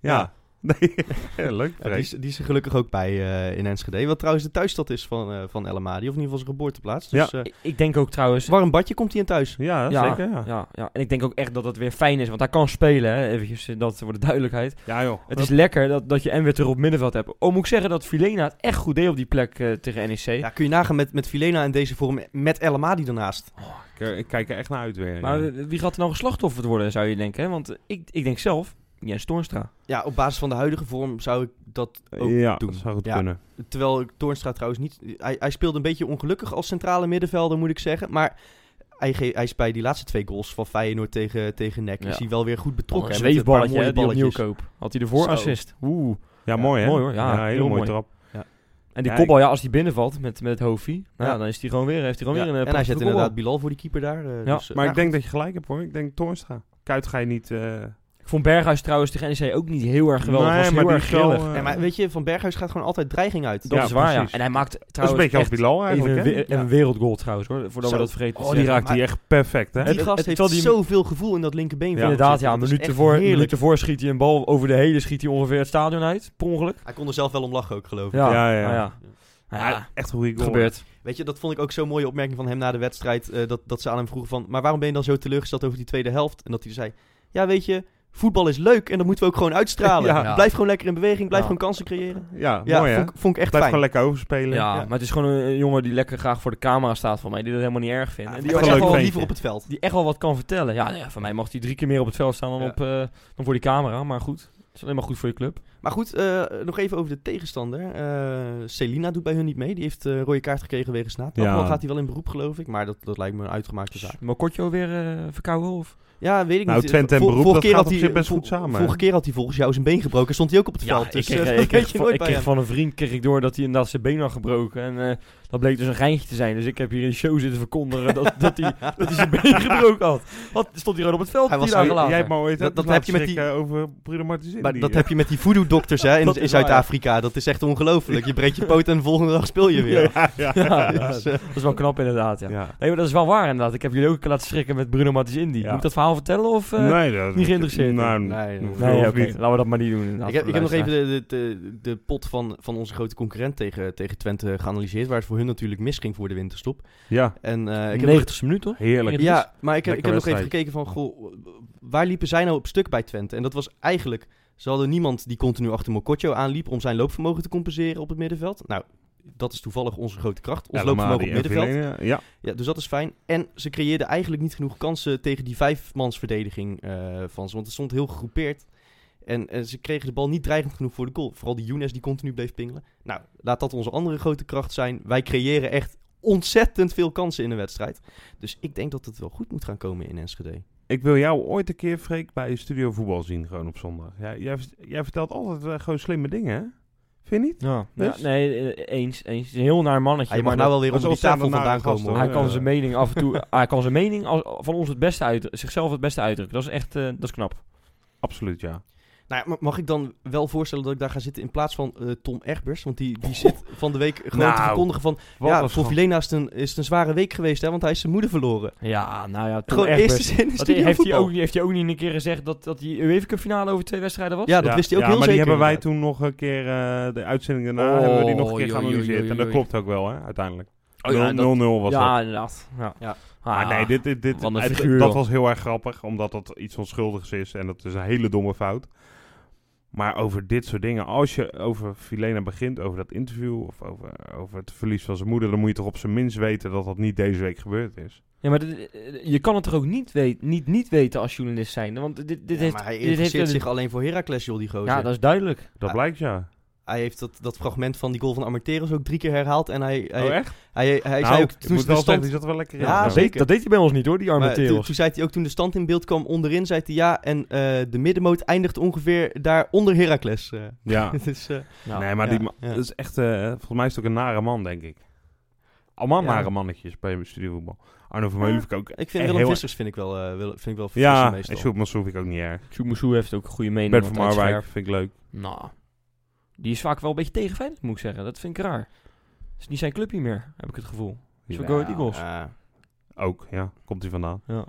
Ja. Nee, ja, leuk. Ja, die, is, die is er gelukkig ook bij eh, in Enschede. Wat trouwens de thuisstad is van, eh van El Amadi. Of in ieder geval zijn geboorteplaats. Dus eh Ik, ik denk ook trouwens... warm badje komt hij in thuis. Ja, Ja, zeker. Ja, Ja, ja, en ik denk ook echt dat het weer fijn is, want hij kan spelen, hè? eventjes dat voor de duidelijkheid. ja joh. Het is lekker dat, dat je en weer terug op middenveld hebt. Oh, moet ik zeggen dat Filena het echt goed deed op die plek eh, tegen NEC. Ja, kun je nagaan met, met Filena in deze vorm met El Amadi ernaast. Ik, ik kijk er echt naar uit weer. Maar ja. wie gaat er nou geslachtofferd worden, zou je denken? Hè? Want ik, ik denk zelf, Jens Toornstra. Ja, op basis van de huidige vorm zou ik dat ook ja, doen. dat zou Ja. kunnen. Terwijl ik Toornstra trouwens niet... Hij, hij speelde een beetje ongelukkig als centrale middenvelder, moet ik zeggen. Maar hij, ge- hij is bij die laatste twee goals van Feyenoord tegen, tegen NEC... is Ja. hij wel weer goed betrokken. met een zweefballetje hè, die opnieuw balletjes. koop. Had hij de voorassist. Oeh. Ja, Ja, mooi hè? mooi hoor. Ja, heel mooie mooi. trap. En die Ja, kopbal, ja, als die binnenvalt met, met het hoofdje, nou, Ja. dan is hij gewoon weer, heeft hij gewoon Ja, weer een eh, en hij zet inderdaad. Bilal voor die keeper daar. eh, Ja, dus, eh, Maar ja, ik denk dat je gelijk hebt hoor. Ik denk Toornstra. Kuit ga je niet... eh, Ik vond Berghuis trouwens tegen NEC ook niet heel erg geweldig. Nee, was maar heel die erg grillig. eh, Nee, maar weet je, Van Berghuis gaat gewoon altijd dreiging uit. dat ja, is waar, ja. precies. En hij maakt Dat is trouwens een beetje als echt Bilal eigenlijk een, Ja. een wereldgoal trouwens, hoor. Voordat Zo. we dat vergeten te Oh, die raakt hij echt perfect hè? Die het- gast het- heeft die- zoveel gevoel in dat linkerbeen. Ja, van Inderdaad, ja. Een minuut ervoor, minuut schiet hij een bal over de hele, schiet hij ongeveer het stadion uit, per ongeluk. Hij kon er zelf wel om lachen ook, geloof ik. Ja, Ja, ja. ja. ja. Ja, Ja, echt een goede het goal. gebeurt. Weet je, dat vond ik ook zo'n mooie opmerking van hem na de wedstrijd. eh, dat, dat ze aan hem vroegen van, maar waarom ben je dan zo teleurgesteld over die tweede helft? En dat hij zei, ja weet je, voetbal is leuk en dat moeten we ook gewoon uitstralen. Ja. Blijf gewoon lekker in beweging, blijf Ja. gewoon kansen creëren. Ja, Ja, mooi hè? vond, ik- vond ik echt Blijf fijn. gewoon lekker overspelen. Ja, Ja. maar het is gewoon een, een jongen die lekker graag voor de camera staat van mij, die dat helemaal niet erg vindt. Ja, en die ook echt wel, liever op het veld. die echt wel wat kan vertellen. Ja, ja, van mij mag hij drie keer meer op het veld staan dan, Ja. op, eh, dan voor die camera, maar goed. Het is alleen maar goed voor je club. Maar goed, eh, nog even over de tegenstander. Eh Celina doet bij hun niet mee. Die heeft eh rode kaart gekregen wegens naad. Ja. Dan gaat hij wel in beroep, geloof ik. Maar dat, dat lijkt me een uitgemaakte zaak. Mokotjo weer eh verkouden of? Ja, weet ik Nou, niet. Twente en beroep, dat keer gaat had op zich best goed samen? Vorige keer had hij volgens jou zijn been gebroken. Stond hij ook op het veld. ik Dus kreeg, eh, ik kreeg, weet je van, ik kreeg van een vriend kreeg ik door dat hij inderdaad zijn been had gebroken. En eh, dat bleek dus een geintje te zijn. Dus ik heb hier in de show zitten verkondigen dat, dat, hij, dat hij zijn been gebroken had. Wat stond hij gewoon op het veld Hij was dagen zo- later. Jij hebt me ooit Dat- heb je met die- over Bruno Martins Maar dat heb je met die voodoo-dokters hè, in, Zuid-Afrika. Dat is echt ongelooflijk. Je breekt je poot en de volgende dag speel je weer. Ja, eh, dat is wel knap inderdaad. Nee, maar dat is wel waar inderdaad. Ik heb jullie ook een laten schrikken met Bruno Martins Indy. Moet ik dat verhaal vertellen of... eh, nee, dat niet geïnteresseerd Nou. Nee, nee, nee. Niet. Laten we dat maar niet doen ik heb, ik heb nog even de, de, de, de pot van, van onze grote concurrent tegen, tegen Twente geanalyseerd. Waar het voor hun natuurlijk misging voor de winterstop. Ja, En, eh, ik De heb 90ste minuut, toch? heerlijk. Ja, maar ik heb, ik heb nog even gekeken van, goh, waar liepen zij nou op stuk bij Twente? En dat was eigenlijk, ze hadden niemand die continu achter Mokotjo aanliep om zijn loopvermogen te compenseren op het middenveld. Nou, dat is toevallig onze grote kracht, ons loopvermogen op middenveld. Ja, Ja, dus dat is fijn. En ze creëerden eigenlijk niet genoeg kansen tegen die vijfmansverdediging eh van ze, want het stond heel gegroepeerd. En, en ze kregen de bal niet dreigend genoeg voor de goal. Vooral die Younes die continu bleef pingelen. Nou, laat dat onze andere grote kracht zijn. Wij creëren echt ontzettend veel kansen in een wedstrijd. Dus ik denk dat het wel goed moet gaan komen in Enschede. ik wil jou ooit een keer, Freek, bij Studio Voetbal zien, gewoon op zondag. Ja, jij, jij vertelt altijd eh, gewoon slimme dingen, hè? Vind je niet? Ja, Dus? ja, nee, eh, eens. eens. Een heel naar mannetje. Hij mag maar nou wel weer is die tafel vandaan komen. hoor. hij kan zijn mening af en toe... hij kan zijn mening als, van ons het beste uit, zichzelf het beste uitdrukken. Dat is echt... eh, dat is knap. Absoluut, ja. Nou, ja, ma- mag ik dan wel voorstellen dat ik daar ga zitten in plaats van eh, Tom Egbers? Want die, die zit van de week gewoon te Nou, verkondigen van... Ja, voor Vilena is het, een, is het een zware week geweest, hè? Want hij is zijn moeder verloren. Ja, nou ja, Tom gewoon Egbers. eerste zin in heeft, hij ook, heeft hij ook niet een keer gezegd dat, dat die UEFA Cup finale over twee wedstrijden was? Ja, dat wist hij ook ja, heel maar zeker. die hebben wij toen nog een keer, eh, de uitzending daarna, Oh, hebben we die nog een keer geanalyseerd. En dat klopt ook wel, hè, uiteindelijk. Oh, ja, 0-0 dat- was ja, dat. inderdaad. Ja. Ja. Maar Ah, nee, dit, dit, dit, dat was heel erg grappig, omdat dat iets onschuldigs is. En dat is een hele domme fout. Maar over dit soort dingen, als je over Filena begint, over dat interview of over, over het verlies van zijn moeder, dan moet je toch op zijn minst weten dat dat niet deze week gebeurd is. Ja, maar dit- eh, je kan het toch ook niet, weet, niet, niet weten als journalist zijn. Want dit, dit Ja, heeft, maar hij dit heeft interesseert zich alleen voor Heracles, joh, die gozer. Ja, dat is duidelijk. Dat blijkt ja. Hij heeft dat, dat fragment van die goal van Armenteros ook drie keer herhaald. En hij, hij, oh echt? hij, hij, hij nou, zei ook toen de stand... die zat wel lekker in. Ja, deed, dat deed hij bij ons niet hoor, die arme Maar toen, toen zei hij ook toen de stand in beeld kwam onderin, zei hij ja. En eh, de middenmoot eindigt ongeveer daar onder Heracles. eh. Ja. dus, eh, Nou, nee, maar ja, die ma- ja. dat is echt, eh, volgens mij is het ook een nare man, denk ik. Allemaal Ja. nare mannetjes bij studiovoetbal. Arno Vermeulen vind ik ook ik vind Willem Vissers vind ik wel, wil- vind ik wel Ja, meestal. en Sjoerd Mansour vind ik ook niet erg. Sjoerd heeft ook een goede mening. Bert van Marwijk vind ik leuk. Nou, die is vaak wel een beetje tegen Feyenoord, moet ik zeggen. Dat vind ik raar. Het is niet zijn clubje meer, heb ik het gevoel. Is voor Go Eagles. Ja. Ook, ja. Komt hij vandaan. Ja.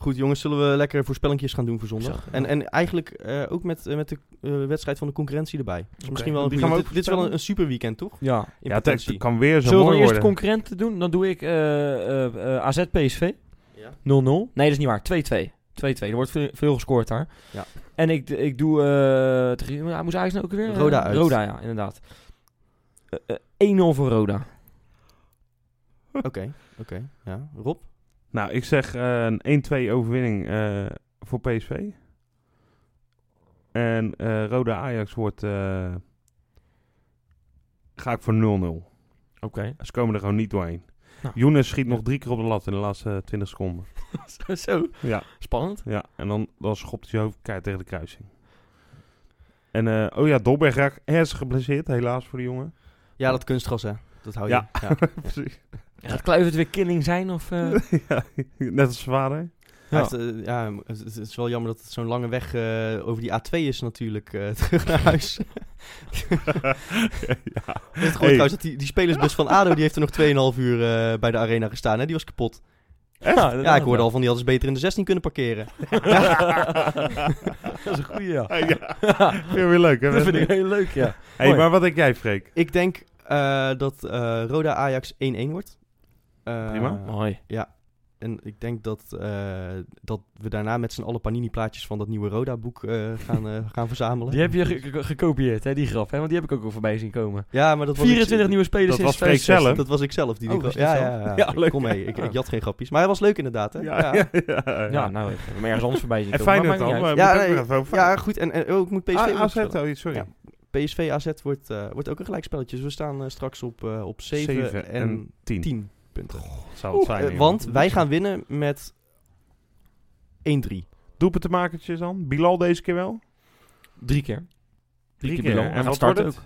Goed jongens, zullen we lekker voorspellingjes gaan doen voor zondag? Zo, ja. En, en eigenlijk eh, ook met, eh, met de eh, wedstrijd van de concurrentie erbij. Dus misschien wel een Die goeie- gaan we dit, dit is wel een, super weekend, toch? ja. In ja, het, kan weer zo Zullen we dan eerst worden. concurrenten doen? Dan doe ik eh, eh, eh, AZ PSV. Ja. 0-0. Nee, dat is niet waar. 2-2. 2-2. Er wordt veel, veel gescoord daar. Ja. En ik, ik doe... eh tegen- ja, moest Ajax nou ook weer? Roda Eh, uit. Roda, ja, inderdaad. Eh, eh, 1-0 voor Roda. Oké, oké. Ja. Rob? Nou, ik zeg een 1-2 overwinning eh, voor PSV. En eh Roda Ajax wordt... eh, ga ik voor 0-0. Oké. Ze komen er gewoon niet doorheen. Nou. Younes schiet nog drie keer op de lat in de laatste eh, 20 seconden. Zo. Ja, Spannend. ja. en dan, dan schopt hij zijn hoofd keihard tegen de kruising. En eh, oh ja, Dolberg raakt ernstig geblesseerd, helaas voor de jongen. Ja, dat kunstgras, hè. Dat hou je. Ja. ja. Precies. Gaat Kluivert weer killing zijn? Of, eh? ja, net als zijn vader. Ja. heeft, eh, ja, het, het is wel jammer dat het zo'n lange weg eh, over die A2 is natuurlijk eh, terug naar huis. ja. Gewoon Hey. trouwens dat die, die spelersbus van ADO, die heeft er nog 2,5 uur eh, bij de arena gestaan. Hè? Die was kapot. Ja, Ja, ik hoorde al van die hadden ze beter in de 16 kunnen parkeren. dat is een goeie, ja. ja. Vind je weer leuk, hè? Dat vind ik heel leuk, ja. Hey, Mooi. maar wat denk jij, Freek? Ik denk eh, dat eh, Roda Ajax 1-1 wordt. Eh, Prima. Mooi. En ik denk dat, eh, dat we daarna met z'n allen panini-plaatjes van dat nieuwe Roda-boek eh, gaan, eh, gaan verzamelen. Die heb je ge- ge- gekopieerd, hè, die grap, hè? Want die heb ik ook al voorbij zien komen. Ja, maar dat was 24 ik, nieuwe spelers dat sinds was Freek 2016. zelf. Dat was ik zelf. Die Oh, die was ja, ja, ja, Ja, leuk. Kom mee. Ik, ik had geen grapjes. Maar hij was leuk inderdaad, hè? Ja, ja, ja, ja. Ja, nou, ik heb hem ergens anders voorbij zien En komen. Feyenoord maakt dan? Ja, nee, Ja, goed. En, en oh, ik moet PSV Ah, ook AZ, spelen. oh, sorry. Ja. PSV AZ wordt, eh, wordt ook een gelijkspelletje. Dus we staan straks op, eh, op 7, Zeven en, en 10. 10 punten. Zou het zijn, Eh, joh. want wij gaan winnen met 1-3. Doelpuntenmakertjes dan? Bilal deze keer wel? Drie keer. Drie keer keer. Bilal. En wat wordt starten het?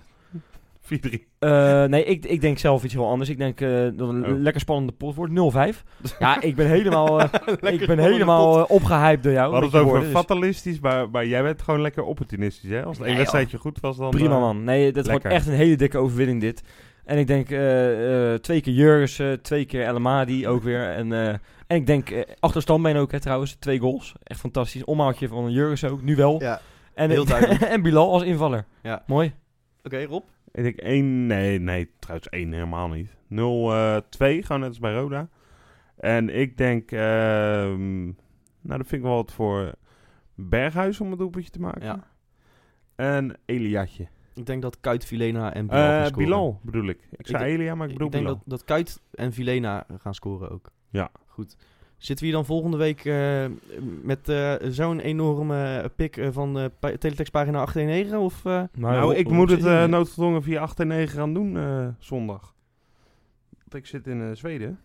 4-3. Eh, nee, ik, ik denk zelf iets heel anders. Ik denk eh, dat het een Oh. lekker spannende pot wordt. 0-5. ja, ik ben helemaal, eh, ik ben spannende helemaal eh, opgehyped door jou. We hadden met het je over woorden, dus fatalistisch, maar, maar jij bent gewoon lekker opportunistisch, hè? Als het één Nee, wedstrijdje goed was, dan... Prima eh, man. Nee, dat wordt lekker. echt een hele dikke overwinning dit. En ik denk eh, eh, twee keer Jurgensen, twee keer El Amadi ook weer. En, eh, en ik denk eh, achter standbeen ook hè, trouwens. Twee goals. Echt fantastisch. Omhoudje van Jurgensen ook, nu wel. Ja. en, heel en Bilal als invaller. Ja. Mooi. Oké, Rob? Ik denk één... Nee, nee, trouwens één helemaal niet. 0-2, gewoon net als bij Roda. En ik denk... ehm, nou, dat vind ik wel wat voor Berghuis om een doelpuntje te maken. Ja. En Eliatje. Ik denk dat Kuit, Vilena en Bilal gaan Eh scoren. Bilal bedoel ik. Ik zei Elia, maar ik bedoel ik denk Bilal. dat, dat Kuit en Vilena gaan scoren ook. Ja. Goed. Zitten we hier dan volgende week eh, met eh, zo'n enorme pik eh, van uh, teletextpagina 819? Of, eh, Nou, ik moet het eh, noodgedwongen via 8 en 9 gaan doen eh, zondag. Want ik zit in eh, Zweden. oh,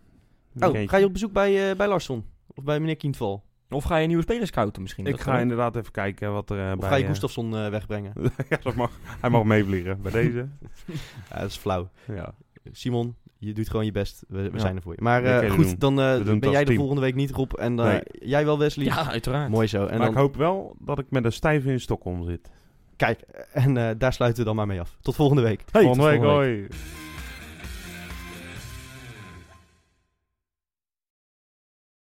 Weekendje. ga je op bezoek bij, eh, bij Larsson? Of bij meneer Kientval? Of ga je nieuwe spelers scouten misschien? Ik Dat ga kan. inderdaad even kijken wat er eh, Of bij... ga je eh, Gustafsson eh, wegbrengen? ja, dat mag. Hij mag meevliegen bij deze. ja, dat is flauw. Ja. Simon, je doet gewoon je best. We, we Ja. zijn er voor je. Maar eh, doen. goed, dan eh, We doen het ben jij de team. volgende week niet Rob. En eh, Nee. jij wel Wesley? Ja, uiteraard. Mooi zo. En maar dan, ik hoop wel dat ik met een stijve in Stockholm zit. kijk, en eh, daar sluiten we dan maar mee af. Tot volgende week. Hey, tot volgende week, volgende week. hoi.